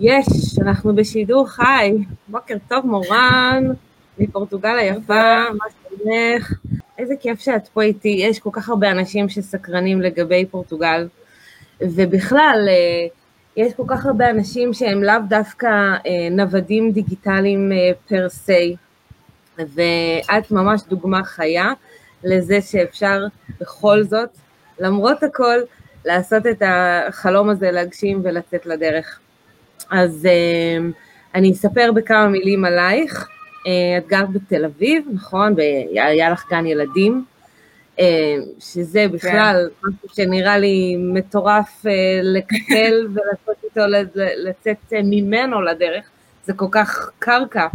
יש, אנחנו בשידור חי. בוקר טוב, מורן, מפורטוגל היפה, מה שלומך? איזה כיף שאת פה איתי. יש כל כך הרבה אנשים שסקרנים לגבי פורטוגל, ובכלל, אה, יש כל כך הרבה אנשים שהם לאו דווקא אה, נוודים דיגיטליים אה, פר סי, ואת ממש דוגמה חיה לזה שאפשר בכל זאת, למרות הכל, לעשות את החלום הזה להגשים ולצאת לדרך. אז uh, אני אספר בכמה מילים עלייך. Uh, את גרת בתל אביב, נכון? והיה לך גן ילדים, uh, שזה כן. בכלל כן. משהו שנראה לי מטורף uh, לקטל ולעשות איתו, לצאת ממנו לדרך. זה כל כך קרקע,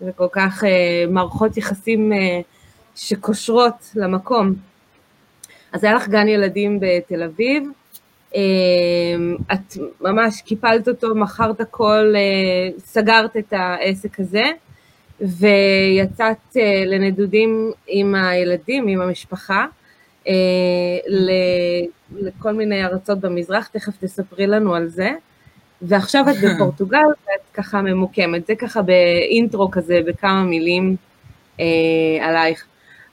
זה כל כך מערכות יחסים שקושרות למקום. אז היה לך גן ילדים בתל אביב, אמ, את ממש קיפלת אותו, מכרת הכל, אה, סגרת את העסק הזה, ויצאת אה, לנדודים עם הילדים, עם המשפחה, אה, לכל מיני ארצות במזרח, תכף תספרי לנו על זה. ועכשיו את בפורטוגל ואת ככה ממוקמת, זה ככה באינטרו כזה, בכמה מילים אה, עלייך.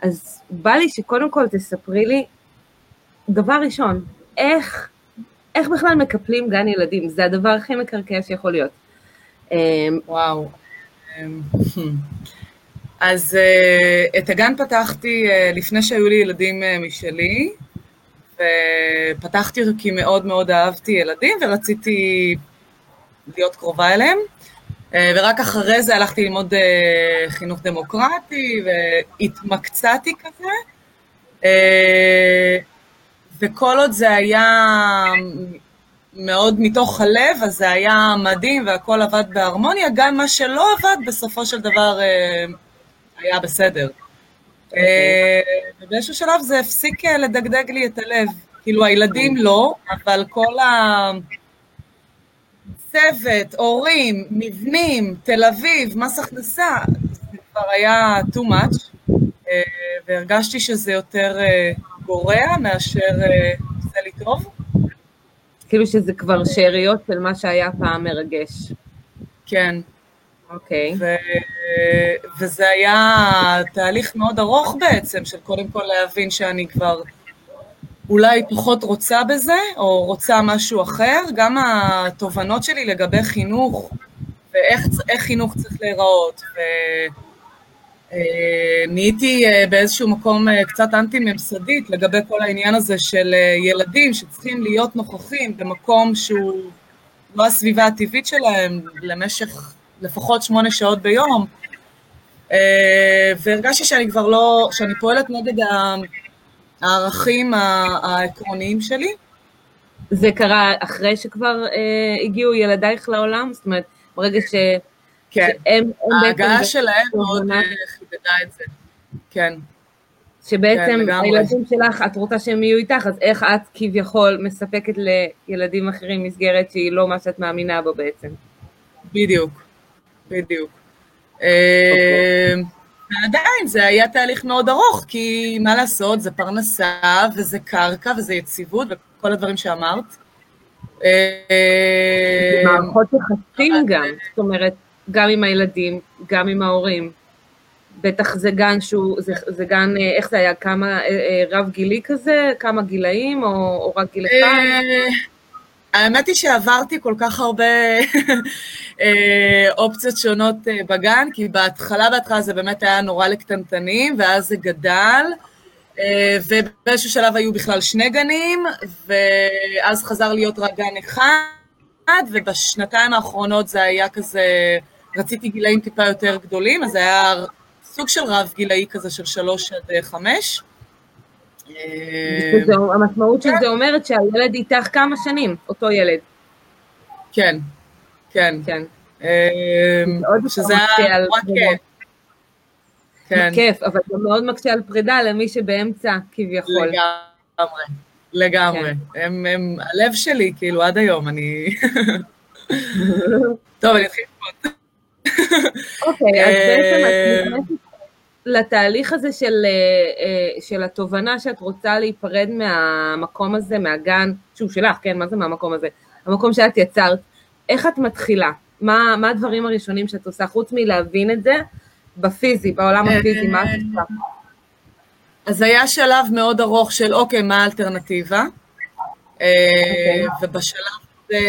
אז בא לי שקודם כל תספרי לי, דבר ראשון, איך איך בכלל מקפלים גן ילדים? זה הדבר הכי מקרקע שיכול להיות. אמ, וואו. אמ, אז אה, את הגן פתחתי אה, לפני שהיו לי ילדים אה, משלי, ופתחתי אותו כי מאוד מאוד אהבתי ילדים ורציתי להיות קרובה אליהם, ורק אחרי זה הלכתי ללמוד חינוך דמוקרטי והתמקצעתי כזה. וכל עוד זה היה מאוד מתוך הלב, אז זה היה מדהים והכל עבד בהרמוניה, גם מה שלא עבד בסופו של דבר אה, היה בסדר. Okay. אה, ובאיזשהו שלב זה הפסיק אה, לדגדג לי את הלב. כאילו הילדים לא, אבל כל הצוות, הורים, מבנים, תל אביב, מס הכנסה, זה כבר היה too much, והרגשתי שזה יותר גורע מאשר אה, עושה לי טוב. כאילו שזה כבר שאריות של מה שהיה פעם מרגש. כן. אוקיי. Okay. ו- וזה היה תהליך מאוד ארוך בעצם, של קודם כל להבין שאני כבר אולי פחות רוצה בזה, או רוצה משהו אחר. גם התובנות שלי לגבי חינוך, ואיך חינוך צריך להיראות, ו- נהייתי אה, באיזשהו מקום אה, קצת אנטי-ממסדית לגבי כל העניין הזה של ילדים שצריכים להיות נוכחים במקום שהוא לא הסביבה הטבעית שלהם למשך לפחות שמונה שעות ביום. והרגשתי שאני כבר לא, שאני פועלת נגד הערכים העקרוניים שלי. זה קרה אחרי שכבר הגיעו ילדייך לעולם? זאת אומרת, ברגע ש... כן, ההגעה שלהם מאוד אה, חידדה את זה, כן. שבעצם כן, הילדים שלך, את רוצה שהם יהיו איתך, אז איך את כביכול מספקת לילדים אחרים מסגרת שהיא לא מה שאת מאמינה בו בעצם? בדיוק, בדיוק. אה, ועדיין זה היה תהליך מאוד ארוך, כי מה לעשות, זה פרנסה וזה קרקע וזה יציבות וכל הדברים שאמרת. זה מערכות יחסים גם, זאת אומרת, גם עם הילדים, גם עם ההורים. בטח זה גן שהוא, זה, זה גן, אה, איך זה היה, כמה, אה, אה, רב גילי כזה, כמה גילאים, או, או רק גיל אחד? האמת היא שעברתי כל כך הרבה אופציות שונות בגן, כי בהתחלה, בהתחלה זה באמת היה נורא לקטנטנים, ואז זה גדל, ובאיזשהו שלב היו בכלל שני גנים, ואז חזר להיות רק גן אחד, ובשנתיים האחרונות זה היה כזה רציתי גילאים טיפה יותר גדולים, אז היה סוג של רב גילאי כזה של שלוש עד אה, חמש. המשמעות של זה אומרת שהילד איתך כמה שנים, אותו ילד. כן, כן. כן. אה, שזה היה נורא כיף. כן. כיף, אבל זה מאוד מקשה על פרידה למי שבאמצע כביכול. לגמרי, לגמרי. כן. הם, הם הלב שלי, כאילו, עד היום, אני... טוב, אני אתחיל ללמוד. אוקיי, אז בעצם את נכנסת לתהליך הזה של, אה, אה, של התובנה שאת רוצה להיפרד מהמקום הזה, מהגן, שהוא שלך, כן, מה זה מהמקום הזה? המקום שאת יצרת. איך את מתחילה? מה, מה הדברים הראשונים שאת עושה, חוץ מלהבין את זה, בפיזי, בעולם הפיזי, מה את עושה? אז היה שלב מאוד ארוך של אוקיי, מה האלטרנטיבה? אוקיי. ובשלב הזה,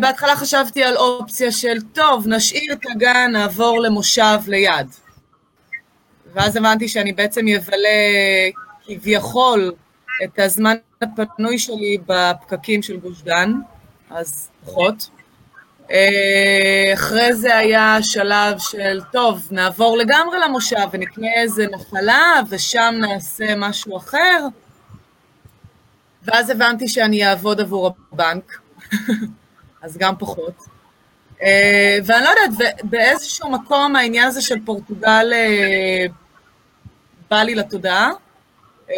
בהתחלה חשבתי על אופציה של, טוב, נשאיר את הגן, נעבור למושב ליד. ואז הבנתי שאני בעצם אבלה כביכול את הזמן הפנוי שלי בפקקים של גוש דן, אז פחות. אה, אחרי זה היה שלב של, טוב, נעבור לגמרי למושב ונקנה איזה נחלה ושם נעשה משהו אחר. ואז הבנתי שאני אעבוד עבור הבנק, אז גם פחות. אה, ואני לא יודעת, באיזשהו מקום העניין הזה של פורטוגל אה, בא לי לתודעה. אה,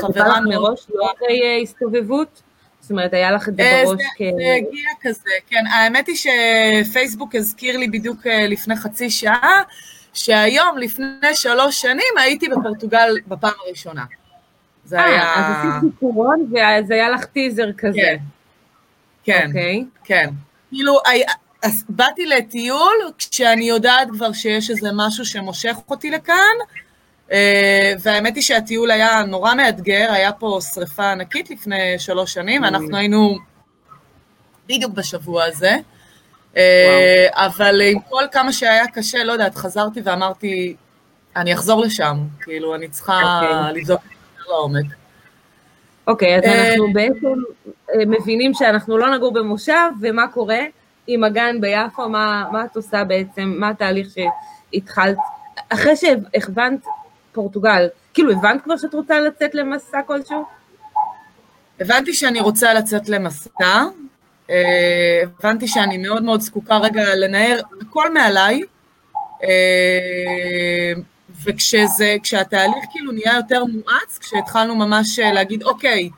זה בא לך מראש, לא אחרי הסתובבות? זאת אומרת, היה לך את זה בראש כ... זה הגיע כזה, כן. האמת היא שפייסבוק הזכיר לי בדיוק לפני חצי שעה, שהיום, לפני שלוש שנים, הייתי בפורטוגל בפעם הראשונה. זה 아, היה... אז עשית ביקורון וזה היה לך טיזר כזה. כן, כן, okay. אוקיי. כן. כאילו, אז באתי לטיול כשאני יודעת כבר שיש איזה משהו שמושך אותי לכאן, אה, והאמת היא שהטיול היה נורא מאתגר, היה פה שריפה ענקית לפני שלוש שנים, ואנחנו היינו בדיוק בשבוע הזה. אה, אבל עם כל כמה שהיה קשה, לא יודעת, חזרתי ואמרתי, אני אחזור לשם, כאילו, אני צריכה. אוקיי. לבדוק את זה לעומק. אוקיי, אז אה, אנחנו בעצם מבינים שאנחנו לא נגור במושב, ומה קורה? עם הגן ביפו, מה, מה את עושה בעצם, מה התהליך שהתחלת, אחרי שהכוונת פורטוגל, כאילו הבנת כבר שאת רוצה לצאת למסע כלשהו? הבנתי שאני רוצה לצאת למסע, אה, הבנתי שאני מאוד מאוד זקוקה רגע לנער. הכל מעליי, אה, וכשזה, כשהתהליך כאילו נהיה יותר מואץ, כשהתחלנו ממש להגיד, אוקיי,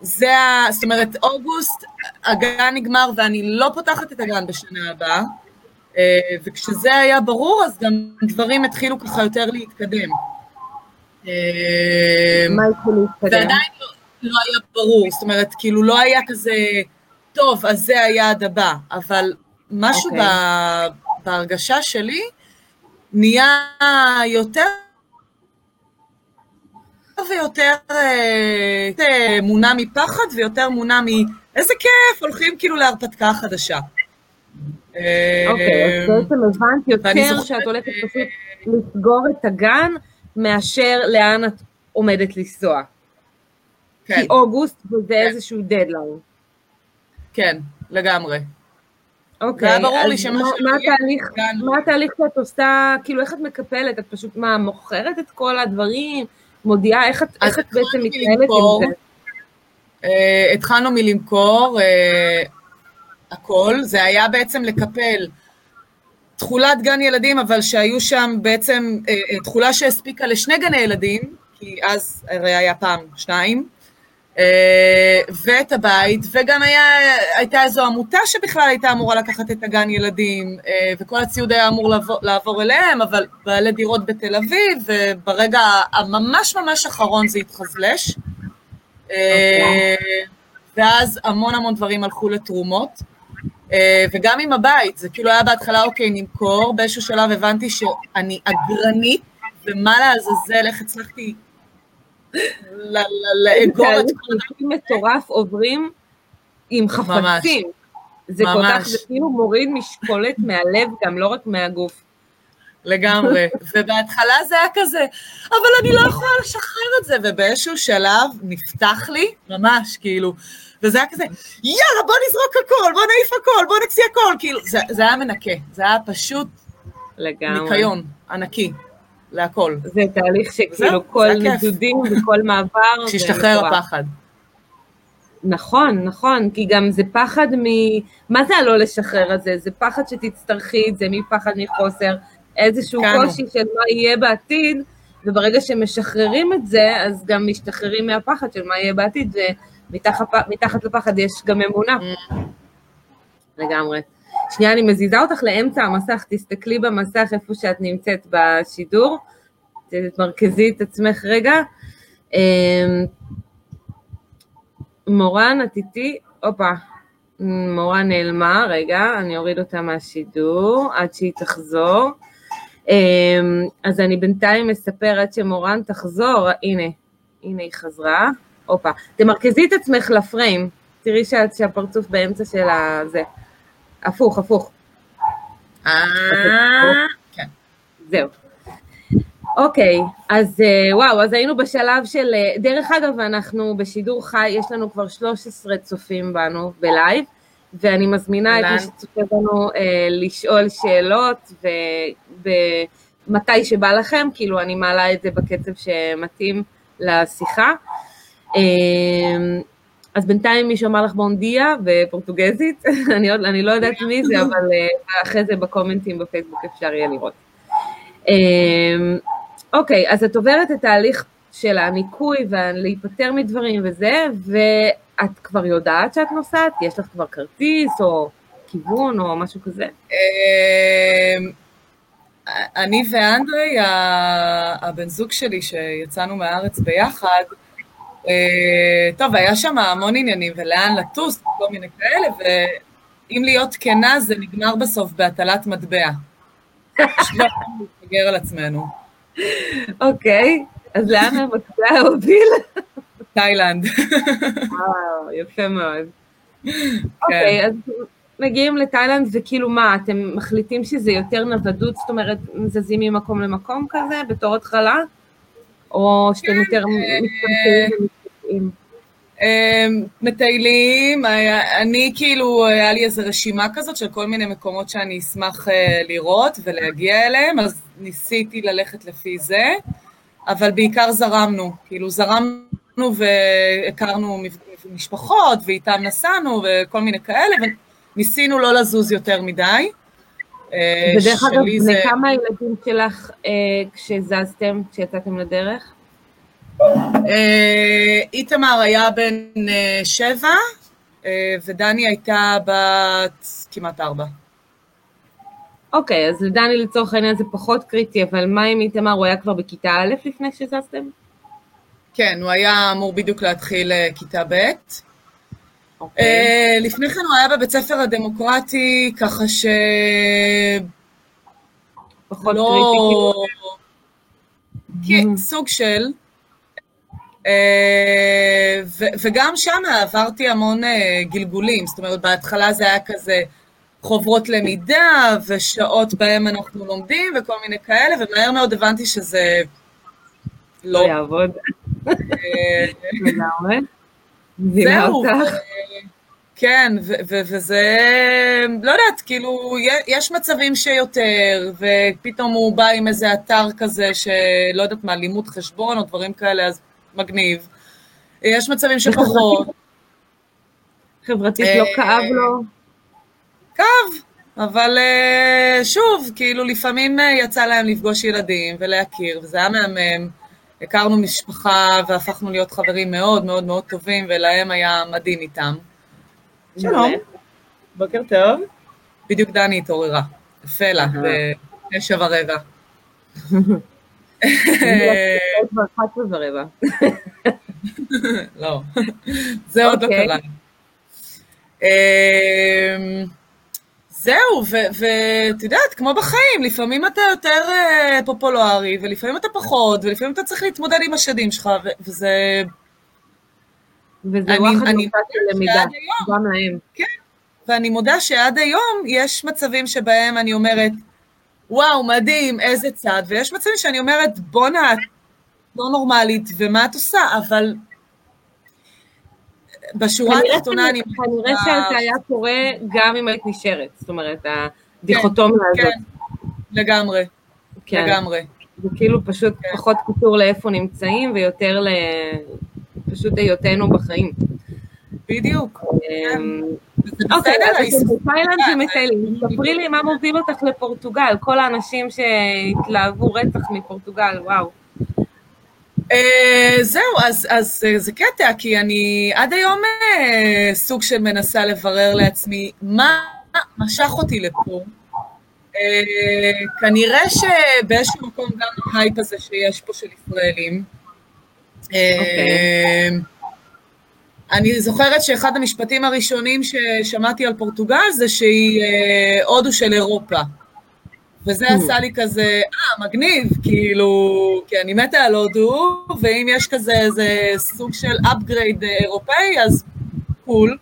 זה ה... זאת אומרת, אוגוסט, הגן נגמר ואני לא פותחת את הגן בשנה הבאה, אה, וכשזה היה ברור, אז גם דברים התחילו ככה יותר להתקדם. אה, מה התחילו להתקדם? ועדיין לא, לא היה ברור, זאת אומרת, כאילו לא היה כזה, טוב, אז זה היעד הבא, אבל משהו okay. אוקיי. בהרגשה שלי נהיה יותר ויותר אה, מונע מפחד ויותר מונע מאיזה כיף, הולכים כאילו להרפתקה חדשה. אוקיי, אז בעצם הבנת יותר שאת הולכת פשוט לסגור את הגן מאשר לאן את עומדת לנסוע. כן. כי אוגוסט וזה כן. איזשהו דדליין. כן, לגמרי. אוקיי, אז מה, התהליך, שאת עושה, כאילו איך את מקפלת, את פשוט מה, מוכרת את כל הדברים, מודיעה, איך את, איך את בעצם מתנהלת עם זה? Uh, התחלנו מלמכור uh, הכל, זה היה בעצם לקפל תכולת גן ילדים, אבל שהיו שם בעצם uh, תכולה שהספיקה לשני גני ילדים, כי אז הרי היה פעם שניים, ואת הבית, וגם היה, הייתה איזו עמותה שבכלל הייתה אמורה לקחת את הגן ילדים, uh, וכל הציוד היה אמור לעבור, לעבור אליהם, אבל בעלי דירות בתל אביב, וברגע הממש ממש אחרון זה התחזלש. אוקיי. ואז המון המון דברים הלכו לתרומות. וגם עם הבית, זה כאילו היה בהתחלה, אוקיי, נמכור, באיזשהו שלב הבנתי שאני אגרנית, ומה לעזאזל, איך הצלחתי לאגור את כל הדברים. מטורף עוברים עם חפצים. זה כל כך, זה כאילו מוריד משקולת מהלב גם, לא רק מהגוף. לגמרי. ובהתחלה זה היה כזה, אבל אני לא יכולה לשחרר את זה, ובאיזשהו שלב נפתח לי, ממש, כאילו, וזה היה כזה, יאללה, בוא נזרוק הכל, בוא נעיף הכל, בוא נוציא הכל, כאילו, זה, זה היה מנקה, זה היה פשוט לגמרי. ניקיון ענקי. להכל. זה תהליך שכאילו כל נדודים וכל מעבר. שישתחרר הפחד. נכון, נכון, כי גם זה פחד מ... מה זה הלא לשחרר הזה? זה פחד שתצטרכי את זה, מפחד מחוסר, איזשהו כאנו. קושי של מה יהיה בעתיד, וברגע שמשחררים את זה, אז גם משתחררים מהפחד של מה יהיה בעתיד, ומתחת לפחד יש גם אמונה. Mm. לגמרי. שנייה, אני מזיזה אותך לאמצע המסך, תסתכלי במסך איפה שאת נמצאת בשידור, תמרכזי את עצמך רגע. אמ, מורן, את איתי? הופה, מורה נעלמה, רגע, אני אוריד אותה מהשידור עד שהיא תחזור. אמ, אז אני בינתיים אספר עד שמורן תחזור, הנה, הנה היא חזרה, הופה. תמרכזי את עצמך לפריים, תראי שהפרצוף באמצע של הזה. הפוך, הפוך. אה, כן. זהו. אוקיי, אז אה, וואו, אז היינו בשלב של, אה, דרך אגב, אנחנו בשידור חי, יש לנו כבר 13 צופים בנו בלייב, ואני מזמינה את מי שצופה בנו אה, לשאול שאלות, ומתי שבא לכם, כאילו אני מעלה את זה בקצב שמתאים לשיחה. אה, אז בינתיים מישהו אמר לך בונדיה בפורטוגזית, אני, עוד, אני לא יודעת מי זה, אבל אה, אחרי זה בקומנטים בפייסבוק אפשר יהיה לראות. אה, אוקיי, אז את עוברת את ההליך של הניקוי ולהיפטר מדברים וזה, ואת כבר יודעת שאת נוסעת? יש לך כבר כרטיס או כיוון או משהו כזה? אמ, אני ואנדרי, הבן זוג שלי, שיצאנו מהארץ ביחד, אה, טוב, היה שם המון עניינים, ולאן לטוס, כל מיני כאלה, ואם להיות כנה, זה נגמר בסוף בהטלת מטבע. פשוט לא להתבגר על עצמנו. אוקיי, אז לאן המטבע הוביל? תאילנד. וואו, יפה מאוד. אוקיי, אז מגיעים לתאילנד וכאילו מה, אתם מחליטים שזה יותר נוודות, זאת אומרת, זזים ממקום למקום כזה, בתור התחלה? או שאתם יותר מתפתחים ומתפתחים? מטיילים, אני כאילו, היה לי איזו רשימה כזאת של כל מיני מקומות שאני אשמח לראות ולהגיע אליהם, אז ניסיתי ללכת לפי זה, אבל בעיקר זרמנו, כאילו זרמנו והכרנו משפחות ואיתם נסענו וכל מיני כאלה, וניסינו לא לזוז יותר מדי. ודרך אגב, זה... כמה ילדים שלך אה, כשזזתם, כשיצאתם לדרך? אה, איתמר היה בן אה, שבע, אה, ודני הייתה בת כמעט ארבע. אוקיי, אז לדני לצורך העניין זה פחות קריטי, אבל מה אם איתמר, הוא היה כבר בכיתה א' לפני שזזתם? כן, הוא היה אמור בדיוק להתחיל כיתה ב'. אוקיי. Uh, לפני כן הוא היה בבית ספר הדמוקרטי, ככה ש... פחות לא... קריטי. כאילו. סוג של. ו- וגם שם עברתי המון uh, גלגולים, זאת אומרת, בהתחלה זה היה כזה חוברות למידה ושעות בהם אנחנו לומדים וכל מיני כאלה, ומהר מאוד הבנתי שזה לא... לא יעבוד. זהו, כן, וזה, לא יודעת, כאילו, יש מצבים שיותר, ופתאום הוא בא עם איזה אתר כזה שלא יודעת מה, לימוד חשבון או דברים כאלה, אז מגניב. יש מצבים שפחות. חברתית לא כאב לו? כאב, אבל אה, שוב, כאילו, לפעמים אה, יצא להם לפגוש ילדים ולהכיר, וזה היה מהמם. הכרנו משפחה והפכנו להיות חברים מאוד מאוד מאוד טובים, ולהם היה מדהים איתם. שלום. בוקר טוב. בדיוק דני התעוררה. יפה לה, בתשע ורבע. לא, זה עוד לא אוקיי. קרה. אמ, זהו, ואת יודעת, כמו בחיים, לפעמים אתה יותר uh, פופולרי, ולפעמים אתה פחות, ולפעמים אתה צריך להתמודד עם השדים שלך, וזה... וזה וואחד נוסף של למידה, גם להם. כן, ואני מודה שעד היום יש מצבים שבהם אני אומרת, וואו, מדהים, איזה צד, ויש מצבים שאני אומרת, בואנה, את לא נורמלית, ומה את עושה? אבל בשורה התחתונה אני... כנראה שזה היה קורה גם אם היית נשארת, זאת אומרת, הדיכוטומיה כן, הזאת. כן, לגמרי, כן. לגמרי. זה כאילו פשוט כן. פחות קשור לאיפה נמצאים ויותר ל... פשוט היותנו בחיים. בדיוק. אמ, אוקיי, אז בתאילנד זה מטיילים. ספרי לי מה מוביל אותך לפורטוגל, כל האנשים שהתלהבו רצח מפורטוגל, וואו. Uh, זהו, אז, אז uh, זה קטע, כי אני עד היום uh, סוג של מנסה לברר לעצמי מה משך אותי לפה. Uh, כנראה שבאיזשהו מקום גם ההייפ הזה שיש פה של ישראלים. Okay. אוקיי. אני זוכרת שאחד המשפטים הראשונים ששמעתי על פורטוגל זה שהיא אה, הודו של אירופה. וזה Hmm. עשה לי כזה, אה, מגניב, כאילו, כי אני מתה על הודו, ואם יש כזה איזה סוג של upgrade אה, אירופאי, אז קול.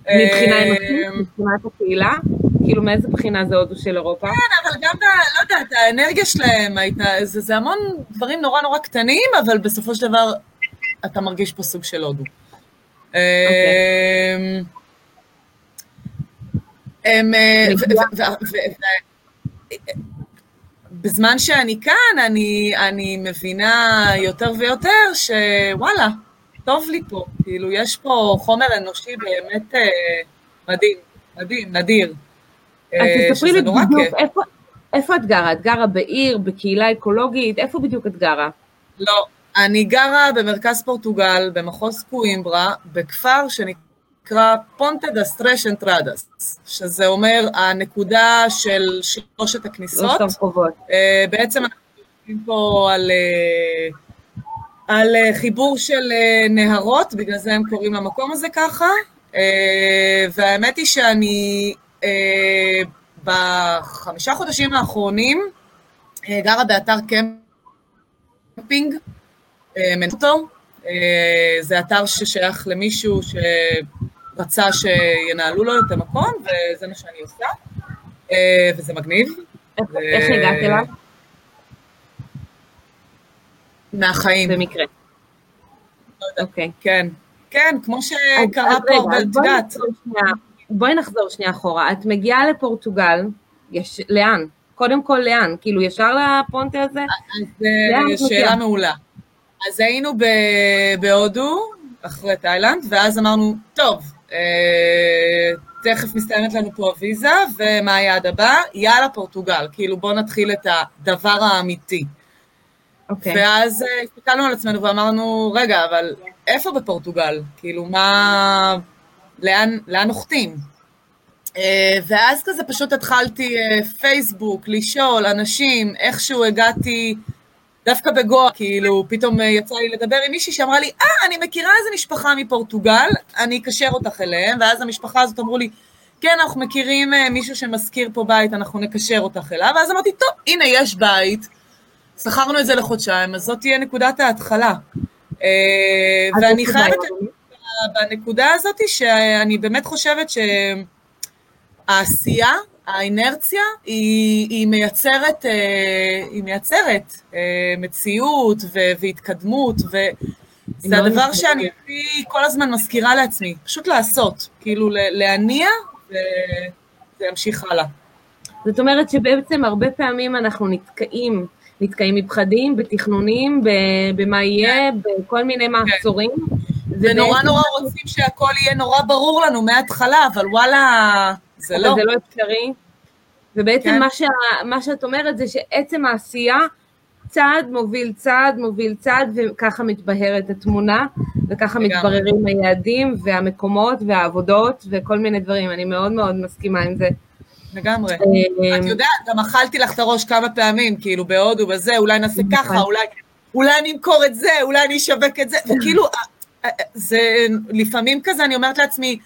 מבחינה אה, אנושית, מבחינת הקהילה? כאילו מאיזה בחינה זה הודו של אירופה? כן, אבל גם, לא יודעת, האנרגיה שלהם, הייתה, זה, זה המון דברים נורא נורא קטנים, אבל בסופו של דבר אתה מרגיש פה סוג של הודו. אמ, הם, אה, בזמן שאני כאן, אני, אני מבינה יותר ויותר שוואלה, טוב לי פה. כאילו, יש פה חומר אנושי באמת אה, מדהים, מדהים, נדיר. אז אה, תספרי לי בדיוק. איפה- איפה את גרה? את גרה בעיר, בקהילה אקולוגית? איפה בדיוק את גרה? לא, אני גרה במרכז פורטוגל, במחוז קוימברה, בכפר שנקרא פונטה דס טרש אנטרדס, שזה אומר הנקודה של שלושת הכניסות. אה, בעצם אנחנו מדברים פה על, אה, על אה, חיבור של נהרות, בגלל זה הם קוראים למקום הזה ככה, והאמת היא שאני בחמישה חודשים האחרונים גרה באתר קמפינג, אה, מנטו, אה, זה אתר ששייך למישהו שרצה שינהלו לו את המקום, וזה מה שאני עושה, אה, וזה מגניב. איך- הגעת אליו? מהחיים. במקרה. אוקיי. כן, כן, כמו שקרה פה את יודעת. בואי נחזור שנייה אחורה. את מגיעה לפורטוגל, יש, לאן? קודם כל לאן? כאילו ישר לפונטה הזה? אז אה, שאלה? מעולה. אז היינו ב- בהודו, אחרי תאילנד, ואז אמרנו, טוב, אה, תכף מסתיימת לנו פה הוויזה, ומה היעד הבא? יאללה, פורטוגל. כאילו, בואו נתחיל את הדבר האמיתי. אוקיי. ואז אה, הסתכלנו על עצמנו ואמרנו, רגע, אבל איפה בפורטוגל? כאילו, מה... לאן, לאן נוחתים? אה, ואז כזה פשוט התחלתי אה, פייסבוק, לשאול אנשים, איכשהו הגעתי דווקא בגואה, כאילו, פתאום אה, יצא לי לדבר עם מישהי שאמרה לי, אה, אני מכירה איזה משפחה מפורטוגל, אני אקשר אותך אליהם, ואז המשפחה הזאת אמרו לי, כן, אנחנו מכירים אה, מישהו שמשכיר פה בית, אנחנו נקשר אותך אליו, ואז אמרתי, טוב, הנה, יש בית, שכרנו את זה לחודשיים, אז זאת תהיה נקודת ההתחלה. אה, ואני חייבת? בנקודה הזאת שאני באמת חושבת שהעשייה, האינרציה, היא, היא מייצרת, אה, היא מייצרת אה, מציאות ו- והתקדמות, וזה הדבר מתחברת. שאני כל הזמן מזכירה לעצמי, פשוט לעשות, כאילו להניע וזה ימשיך הלאה. זאת אומרת שבעצם הרבה פעמים אנחנו נתקעים, נתקעים מפחדים, בתכנונים, במה יהיה, בכל מיני מעצורים. ונורא ובעצם- נורא רוצים שהכל יהיה נורא ברור לנו מההתחלה, אבל וואלה, זה לא. זה לא אפשרי. ובעצם כן. מה, שה, מה שאת אומרת זה שעצם העשייה, צעד מוביל צעד, מוביל צעד, וככה מתבהרת התמונה, וככה לגמרי. מתבררים היעדים והמקומות והעבודות וכל מיני דברים. אני מאוד מאוד מסכימה עם זה. לגמרי. אה, את יודעת, גם אכלתי לך את הראש כמה פעמים, כאילו בהודו וזה, אולי נעשה נכון. ככה, אולי, אולי אני אמכור את זה, אולי אני אשווק את זה, וכאילו, אה, אה, זה לפעמים כזה, אני אומרת לעצמי,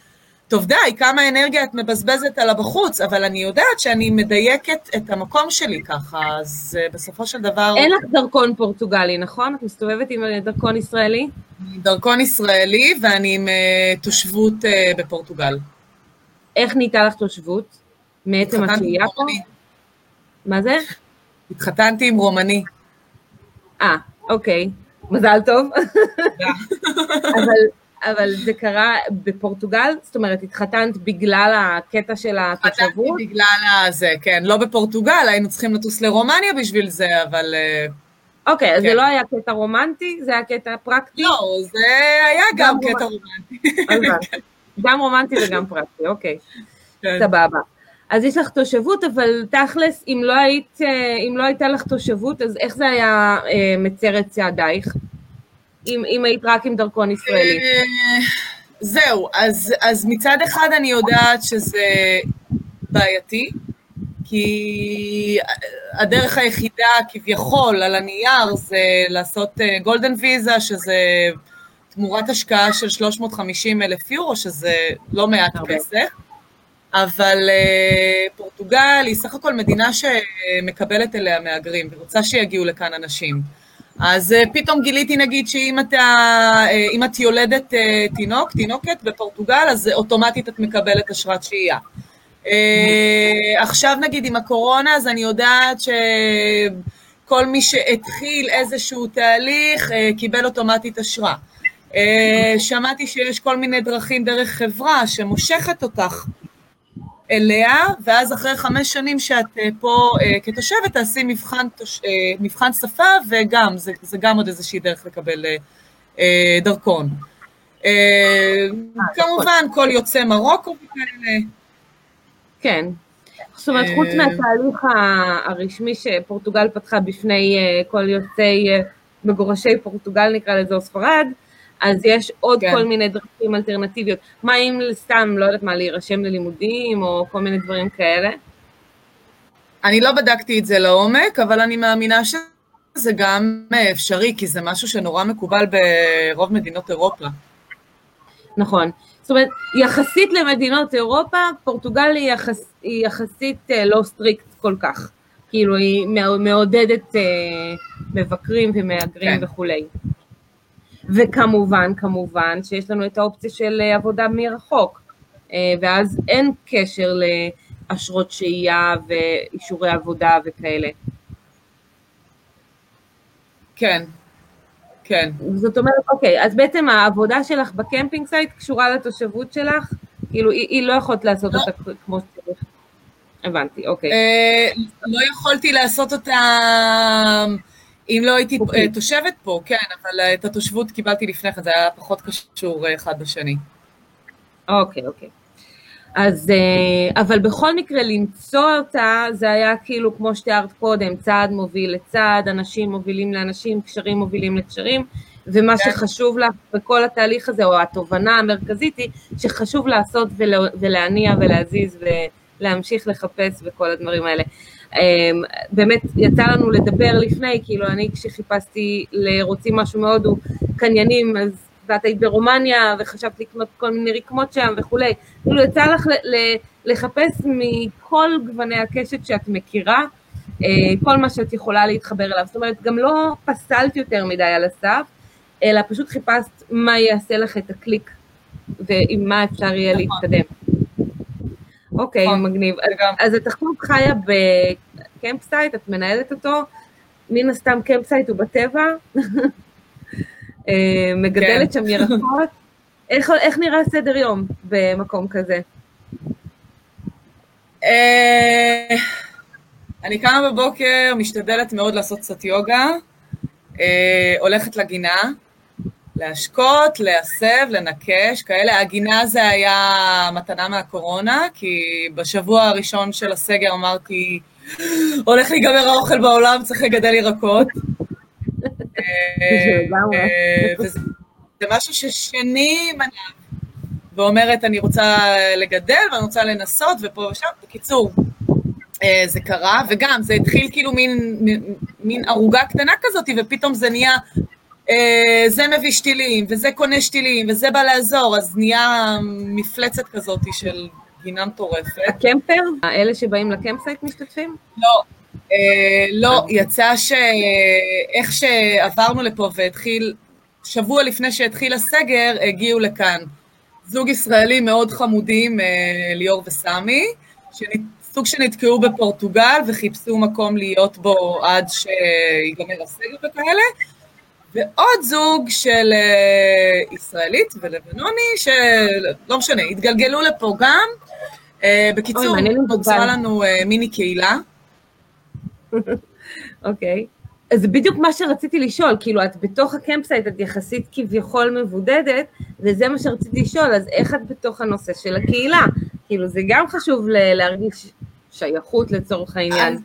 טוב די, כמה אנרגיה את מבזבזת עליו בחוץ, אבל אני יודעת שאני מדייקת את המקום שלי ככה, אז אה, בסופו של דבר, אין לך דרכון פורטוגלי, נכון? את מסתובבת עם דרכון ישראלי? דרכון ישראלי ואני עם אה, תושבות אה, בפורטוגל. איך נהייתה לך תושבות? מעצם השהייה פה? מה זה? התחתנתי עם רומני. אה, אוקיי. מזל טוב. אבל, אבל זה קרה בפורטוגל? זאת אומרת, התחתנת בגלל הקטע של התחתנתי התושבות? בגלל הזה, כן, לא בפורטוגל, היינו צריכים לטוס לרומניה בשביל זה, אבל אה, אוקיי, אז כן. זה לא היה קטע רומנטי, זה היה קטע פרקטי? לא, זה היה גם גם קטע רומנטי. הבנתי. גם רומנטי וגם פרקטי, אוקיי, כן. סבבה. אז יש לך תושבות, אבל תכלס, אם לא, היית, אה, אם לא הייתה לך תושבות, אז איך זה היה אה, מצר את צעדייך? אם, אם היית רק עם דרכון ישראלי. אה, זהו, אז, אז מצד אחד אני יודעת שזה בעייתי, כי הדרך היחידה כביכול על הנייר זה לעשות גולדן ויזה, שזה, את תמורת השקעה של 350 אלף יורו, שזה לא מעט. כסף. אבל uh, פורטוגל היא סך הכל מדינה שמקבלת אליה מהגרים ורוצה שיגיעו לכאן אנשים. אז uh, פתאום גיליתי נגיד שאם אתה, uh, אם את יולדת uh, תינוק, תינוקת בפורטוגל, אז אוטומטית את מקבלת אשרת שהייה. עכשיו נגיד עם הקורונה, אז אני יודעת שכל מי שהתחיל איזשהו תהליך קיבל אוטומטית אשרה. שמעתי שיש כל מיני דרכים דרך חברה שמושכת אותך אליה, ואז אחרי חמש שנים שאת אה, פה אה, כתושבת, תעשי מבחן, אה, מבחן שפה, וגם, זה, זה גם עוד איזושהי דרך לקבל דרכון. כמובן, כל יוצא מרוקו וכאלה. כן. זאת אומרת, חוץ מהתהליך הרשמי שפורטוגל פתחה בפני כל יוצאי מגורשי פורטוגל, נקרא לזה, או ספרד, אז יש עוד כן. כל מיני דרכים אלטרנטיביות. מה אם סתם, לא יודעת מה, להירשם ללימודים או כל מיני דברים כאלה? אני לא בדקתי את זה לעומק, אבל אני מאמינה שזה גם אפשרי, כי זה משהו שנורא מקובל ברוב מדינות אירופה. נכון. זאת אומרת, יחסית למדינות אירופה, פורטוגל היא, יחס, היא יחסית אה, לא strict כל כך. כאילו, היא מעודדת אה, מבקרים ומהגרים כן. וכולי. וכמובן, כמובן, שיש לנו את האופציה של אה, עבודה מרחוק, אה, ואז אין קשר לאשרות שהייה ואישורי עבודה וכאלה. כן, כן. זאת אומרת, אוקיי, אז בעצם העבודה שלך ב camping site קשורה לתושבות שלך? כאילו, היא, היא לא יכולת לעשות לא. אותה כמו שצריך. הבנתי, אוקיי. אה, לא יכולתי לעשות אותה... אם לא הייתי אוקיי. אוקיי. אה, תושבת פה, כן, אבל אה, את התושבות קיבלתי לפני כן, זה היה פחות קשור אה, אחד בשני. אוקיי, אוקיי. אז, אבל בכל מקרה למצוא אותה, זה היה כאילו, כמו שתיארת קודם, צעד מוביל לצעד, אנשים מובילים לאנשים, קשרים מובילים לקשרים, ומה כן. שחשוב לך בכל התהליך הזה, או התובנה המרכזית היא, שחשוב לעשות ולהניע ולהזיז ולהמשיך לחפש וכל הדברים האלה. אמ, באמת יצא לנו לדבר לפני, כאילו אני כשחיפשתי לרוצים משהו מהודו, קניינים, אז ואת היית ברומניה וחשבת לקנות כל מיני רקמות שם וכולי, כאילו יצא לך לחפש מכל גווני הקשת שאת מכירה, אה, כל מה שאת יכולה להתחבר אליו, זאת אומרת גם לא פסלת יותר מדי על הסף, אלא פשוט חיפשת מה יעשה לך את הקליק ועם מה אפשר יהיה נכון. להתקדם. אוקיי, נכון. מגניב. אז עכשיו חיה ב campsite, את מנהלת אותו, מן הסתם campsite הוא בטבע, אה, מגדלת שם ירקות. איך נראה סדר יום במקום כזה? אה, אני קמה בבוקר, משתדלת מאוד לעשות קצת יוגה, אה, הולכת לגינה, להשקות, להסב, לנקש, כאלה. הגינה זה היה מתנה מהקורונה, כי בשבוע הראשון של הסגר אמרתי, הולך להיגמר האוכל בעולם, צריך לגדל ירקות. אה, וזה משהו ששנים אני ואומרת, אני רוצה לגדל ואני רוצה לנסות, ופה ושם, בקיצור, אה, זה קרה, וגם זה התחיל כאילו מין, מין ערוגה קטנה כזאת, ופתאום זה נהיה אה, זה מביא שתילים, וזה קונה שתילים, וזה בא לעזור, אז נהיה מפלצת כזאת של גינה מטורפת. הקמפר? האלה שבאים לקמפסייט משתתפים? לא, אה, לא, יצא שאיך שעברנו לפה והתחיל, שבוע לפני שהתחיל הסגר, הגיעו לכאן זוג ישראלים מאוד חמודים, אה, ליאור וסמי, סוג שנתקעו בפורטוגל וחיפשו מקום להיות בו עד שיגמר הסגר וכאלה, ועוד זוג של uh, ישראלית ולבנוני, שלא משנה, התגלגלו לפה גם. Uh, בקיצור, נוצרה לנו uh, מיני קהילה. אוקיי. אז זה בדיוק מה שרציתי לשאול, כאילו את בתוך ה campsite, את יחסית כביכול מבודדת, וזה מה שרציתי לשאול, אז איך את בתוך הנושא של הקהילה? כאילו זה גם חשוב להרגיש שייכות לצורך העניין.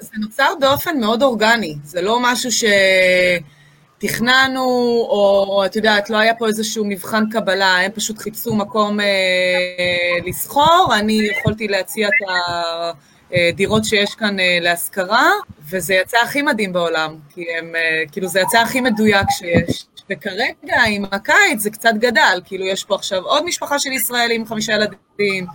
זה נוצר באופן מאוד אורגני, זה לא משהו ש... תכננו, או את יודעת, לא היה פה איזשהו מבחן קבלה, הם פשוט חיפשו מקום אה, לסחור, אני יכולתי להציע את הדירות שיש כאן אה, להשכרה, וזה יצא הכי מדהים בעולם, כי הם, אה, כאילו זה יצא הכי מדויק שיש. וכרגע עם הקיץ זה קצת גדל, כאילו יש פה עכשיו עוד משפחה של ישראלים עם חמישה ילדים,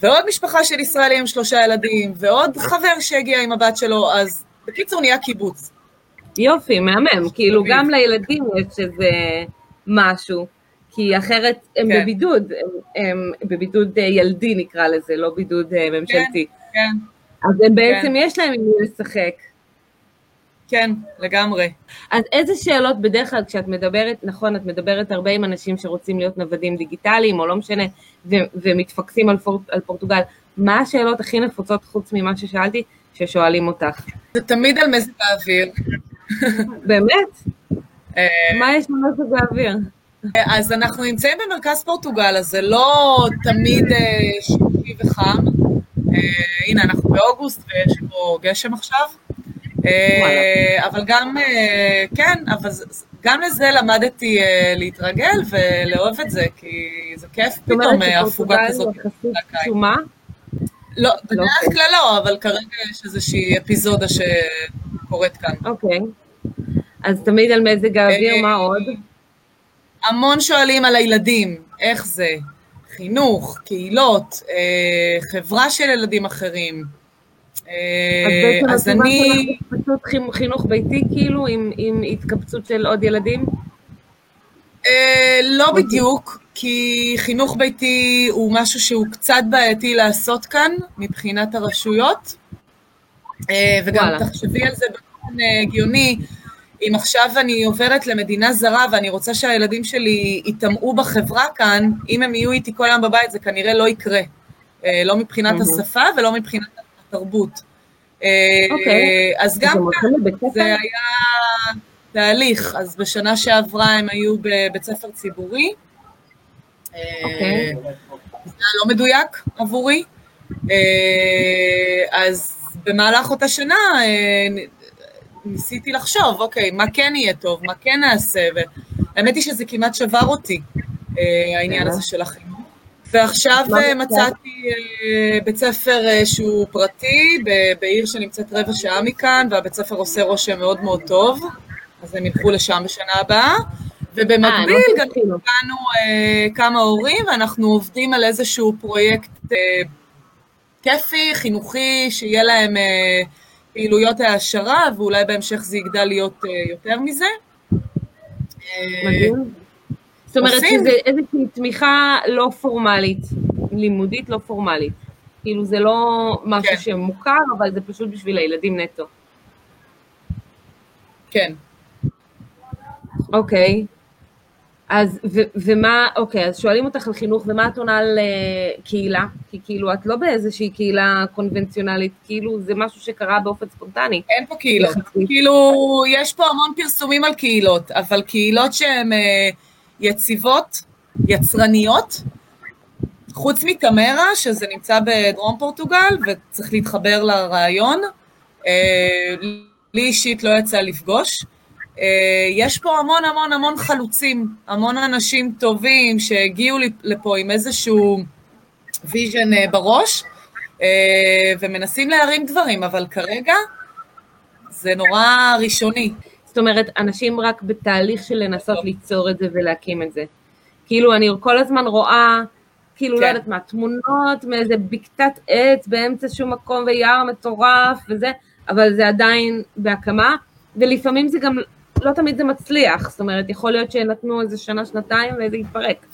ועוד משפחה של ישראלים עם שלושה ילדים, ועוד חבר שהגיע עם הבת שלו, אז בקיצור נהיה קיבוץ. יופי, מהמם, כאילו גם לילדים יש איזה משהו, כי אחרת הם כן. בבידוד, הם, הם בבידוד ילדי נקרא לזה, לא בידוד אה, ממשלתי. כן, כן. אז הם בעצם כן. יש להם עם מי לשחק. כן, לגמרי. אז איזה שאלות בדרך כלל כשאת מדברת, נכון, את מדברת הרבה עם אנשים שרוצים להיות נוודים דיגיטליים, או לא משנה, ו- ומתפקסים על, פור- על פורטוגל, מה השאלות הכי נפוצות חוץ ממה ששאלתי, ששואלים אותך? זה תמיד על מזג האוויר. באמת? אה, מה יש במזג האוויר? אז אנחנו נמצאים במרכז פורטוגל, אז זה לא תמיד אה, שקי וחם. אה, הנה, אנחנו באוגוסט ויש פה גשם עכשיו. אבל גם, כן, אבל גם לזה למדתי להתרגל ולאהוב את זה, כי זה כיף פתאום הפוגה כזאת. זאת אומרת שפורטוגל יחסית קסומה? לא, בדרך לא, כלל לא, אבל כרגע יש איזושהי אפיזודה שקורית כאן. אוקיי. אז תמיד על מזג האוויר, מה עוד? המון שואלים על הילדים, איך זה, חינוך, קהילות, חברה של ילדים אחרים. אז בעצם אני... פשוט חינוך ביתי כאילו, עם, עם התקבצות של עוד ילדים? אה, לא בדיוק, כי חינוך ביתי הוא משהו שהוא קצת בעייתי לעשות כאן, מבחינת הרשויות. אה, וגם תחשבי על זה באופן אה, הגיוני, אם עכשיו אני עוברת למדינה זרה ואני רוצה שהילדים שלי יטמעו בחברה כאן, אם הם יהיו איתי כל היום בבית זה כנראה לא יקרה. לא מבחינת השפה ולא מבחינת התרבות. אוקיי. אז גם כאן זה היה תהליך, אז בשנה שעברה הם היו בבית ספר ציבורי. אוקיי. זה היה לא מדויק עבורי. אז במהלך אותה שנה ניסיתי לחשוב, אוקיי, מה כן יהיה טוב, מה כן נעשה, והאמת היא שזה כמעט שבר אותי, העניין הזה של החינוך. ועכשיו אה, מצאתי אה, בית ספר אה, שהוא פרטי, בעיר שנמצאת רבע שעה מכאן, והבית ספר עושה רושם מאוד מאוד טוב, אז הם ילכו לשם בשנה הבאה. ובמקביל גם קיבלנו כמה הורים, ואנחנו עובדים על איזשהו פרויקט כיפי, חינוכי, שיהיה להם פעילויות העשרה, ואולי בהמשך זה יגדל להיות יותר מזה. מדהים. זאת אומרת. שזה איזושהי תמיכה לא פורמלית, לימודית לא פורמלית. כאילו זה לא משהו כן. שמוכר, אבל זה פשוט בשביל הילדים נטו. כן. אוקיי. אז, ו, ומה, אוקיי, אז שואלים אותך על חינוך, ומה את עונה על uh, קהילה? כי כאילו, את לא באיזושהי קהילה קונבנציונלית, כאילו, זה משהו שקרה באופן ספונטני. אין פה קהילות. כאילו, יש פה המון פרסומים על קהילות, אבל קהילות שהן... Uh, יציבות, יצרניות, חוץ מתמרה, שזה נמצא בדרום פורטוגל וצריך להתחבר לרעיון. אה, לי אישית לא יצא לפגוש. אה, יש פה המון המון המון חלוצים, המון אנשים טובים שהגיעו לפה עם איזשהו vision אה, בראש, ומנסים להרים דברים, אבל כרגע זה נורא ראשוני. זאת אומרת, אנשים רק בתהליך של לנסות ליצור את זה ולהקים את זה. כאילו, אני כל הזמן רואה, כאילו, לא כן. לא יודעת מה, תמונות מאיזה בקתת עץ באמצע שום מקום ויער מטורף וזה, אבל זה עדיין בהקמה, ולפעמים זה גם, לא תמיד זה מצליח, זאת אומרת, יכול להיות שנתנו איזה שנה, שנתיים וזה יתפרק.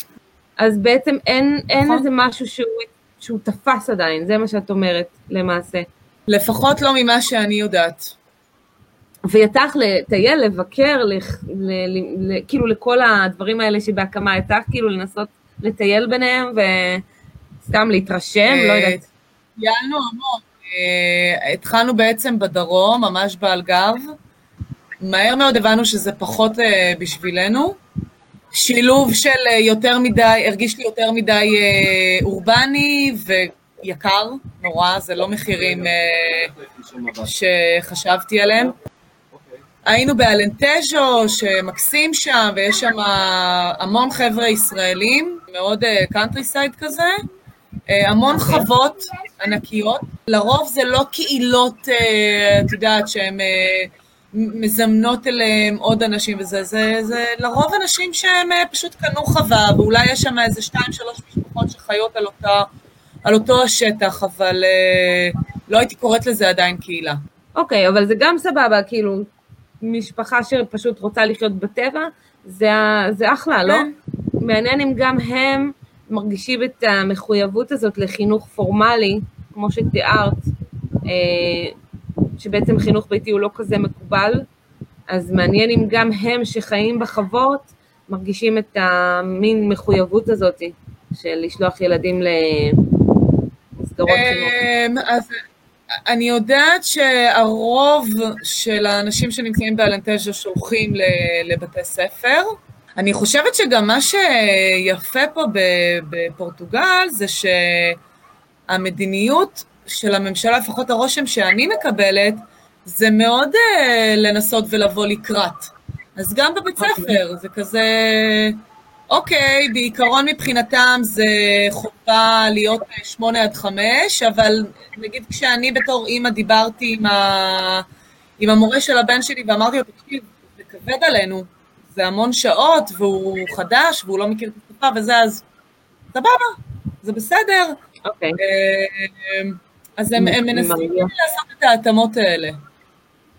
אז בעצם אין, אין נכון. איזה משהו שהוא, שהוא תפס עדיין, זה מה שאת אומרת, למעשה. לפחות לא ממה שאני יודעת. ויצא לך לטייל, לבקר, לח, ל, ל, ל, כאילו לכל הדברים האלה שבהקמה, יצא לך כאילו לנסות לטייל ביניהם וסתם להתרשם, לא יודעת. טיילנו המון. אה, התחלנו בעצם בדרום, ממש באלגב. מהר מאוד הבנו שזה פחות אה, בשבילנו. שילוב של אה, יותר מדי, הרגיש לי יותר מדי אורבני ויקר, נורא, זה לא מחירים שחשבתי עליהם. היינו באלנטז'ו, שמקסים שם, ויש שם המון חבר'ה ישראלים, מאוד country אה, side כזה, אה, המון אוקיי. חוות ענקיות. לרוב זה לא קהילות, אה, את יודעת, שהן אה, מזמנות אליהם עוד אנשים וזה, זה, זה לרוב אנשים שהם אה, פשוט קנו חווה, ואולי יש שם איזה שתיים, שלוש משפחות שחיות על, אותה, על אותו השטח, אבל אה, לא הייתי קוראת לזה עדיין קהילה. אוקיי, אוקיי, אבל זה גם סבבה, כאילו, משפחה שפשוט רוצה לחיות בטבע, זה, זה אחלה, לא? כן. מעניין אם גם הם מרגישים את המחויבות הזאת לחינוך פורמלי, כמו שתיארת, אה, שבעצם חינוך ביתי הוא לא כזה מקובל, אז מעניין אם גם הם שחיים בחוות מרגישים את המין מחויבות הזאת של לשלוח ילדים למסגרות חינוך. אמ, אז אני יודעת שהרוב של האנשים שנמצאים באלנטז'ה שולחים לבתי ספר. אני חושבת שגם מה שיפה פה בפורטוגל זה שהמדיניות של הממשלה, לפחות הרושם שאני מקבלת, זה מאוד uh, לנסות ולבוא לקראת. אז גם בבית אוקיי. ספר, זה כזה, אוקיי, בעיקרון מבחינתם זה חובה להיות שמונה עד חמש, אבל נגיד כשאני בתור אימא דיברתי עם, ה... עם המורה של הבן שלי ואמרתי לו, תקשיב, זה כבד עלינו, זה המון שעות, והוא חדש, והוא לא מכיר את השפה וזה, אז סבבה, זה בסדר. אוקיי. אה, אז הם, הם מנסים לעשות את ההתאמות האלה.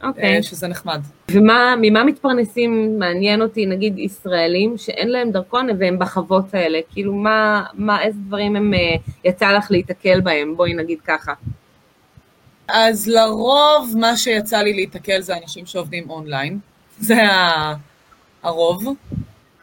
אוקיי. אה, שזה נחמד. וממה מתפרנסים, מעניין אותי, נגיד ישראלים שאין להם דרכון והם בחוות האלה, כאילו מה, מה איזה דברים הם, אה, יצא לך להיתקל בהם, בואי נגיד ככה. אז לרוב מה שיצא לי להיתקל זה אנשים שעובדים אונליין, זה הרוב.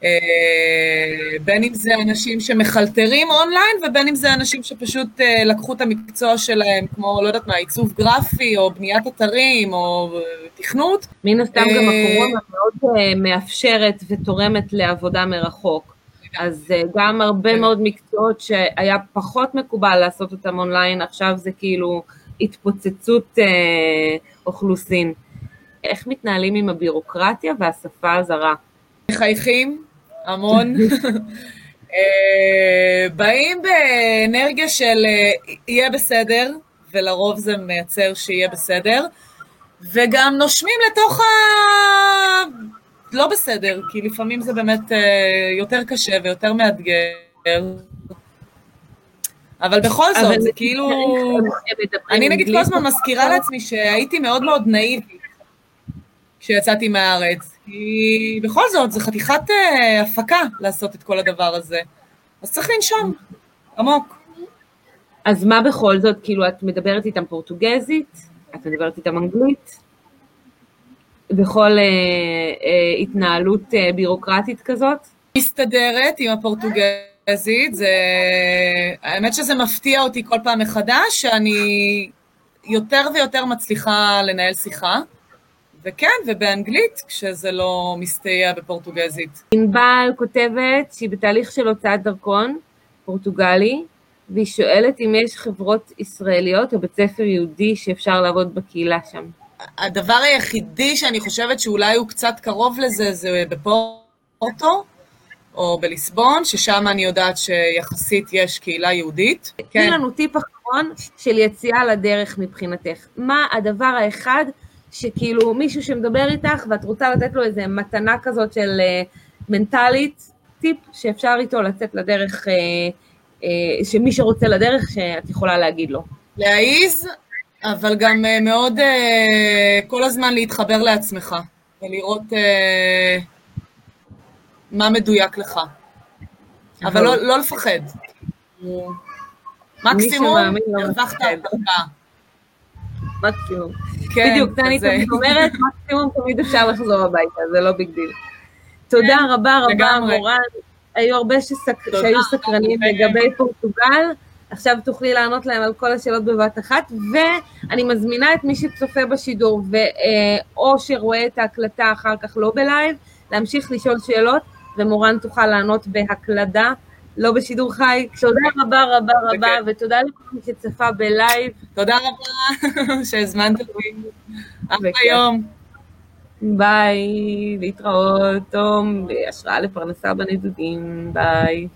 אה, בין אם זה אנשים שמחלטרים אונליין, ובין אם זה אנשים שפשוט אה, לקחו את המקצוע שלהם, כמו, לא יודעת מה, עיצוב גרפי, או בניית אתרים, או אה, תכנות. מן הסתם גם הקורונה מאוד מאפשרת ותורמת לעבודה מרחוק. אז גם הרבה כן. מאוד מקצועות שהיה פחות מקובל לעשות אותם אונליין, עכשיו זה כאילו התפוצצות אוכלוסין. איך מתנהלים עם הבירוקרטיה והשפה הזרה? מחייכים, המון. אה, באים באנרגיה של אה, יהיה בסדר, ולרוב זה מייצר שיהיה בסדר, וגם נושמים לתוך ה... לא בסדר, כי לפעמים זה באמת אה, יותר קשה ויותר מאתגר. אבל בכל זאת, זה כאילו... אני נגיד כל הזמן מזכירה לעצמי שהייתי מאוד מאוד נאיבית כשיצאתי מהארץ. כי בכל זאת, זו חתיכת uh, הפקה לעשות את כל הדבר הזה. אז צריך לנשום, עמוק. אז מה בכל זאת, כאילו, את מדברת איתם פורטוגזית, את מדברת איתם אנגלית, בכל uh, uh, התנהלות uh, בירוקרטית כזאת? מסתדרת עם הפורטוגזית, זה... האמת שזה מפתיע אותי כל פעם מחדש, שאני יותר ויותר מצליחה לנהל שיחה. וכן, ובאנגלית, כשזה לא מסתייע בפורטוגזית. ענבל כותבת שהיא בתהליך של הוצאת דרכון פורטוגלי, והיא שואלת אם יש חברות ישראליות או בית ספר יהודי שאפשר לעבוד בקהילה שם. הדבר היחידי שאני חושבת שאולי הוא קצת קרוב לזה, זה בפורטו, או בליסבון, ששם אני יודעת שיחסית יש קהילה יהודית. תני כן. לנו טיפ אחרון של יציאה לדרך מבחינתך. מה הדבר האחד שכאילו מישהו שמדבר איתך ואת רוצה לתת לו איזה מתנה כזאת של uh, מנטלית, טיפ שאפשר איתו לצאת לדרך, אה, אה, שמי שרוצה לדרך, שאת יכולה להגיד לו. להעיז, אבל גם מאוד כל הזמן להתחבר לעצמך ולראות מה מדויק לך. אבל לא, לא לפחד. מקסימום, לא הרווחת הרווחה. מקסימום. כן, בדיוק, אני תמיד אומרת, מקסימום תמיד אפשר לחזור הביתה, זה לא big deal. תודה כן, רבה רבה, מורן. היו הרבה שהיו סקרנים לגבי פורטוגל. עכשיו תוכלי לענות להם על כל השאלות בבת אחת, ואני מזמינה את מי שצופה בשידור, או שרואה את ההקלטה אחר כך לא בלייב, להמשיך לשאול שאלות, ומורן תוכל לענות בהקלדה. לא בשידור חי. תודה רבה רבה רבה, ותודה לכל מי שצפה בלייב. תודה רבה שהזמנת אותי. אחלה יום. ביי, להתראות, תום, בהשראה לפרנסה בנדודים, ביי.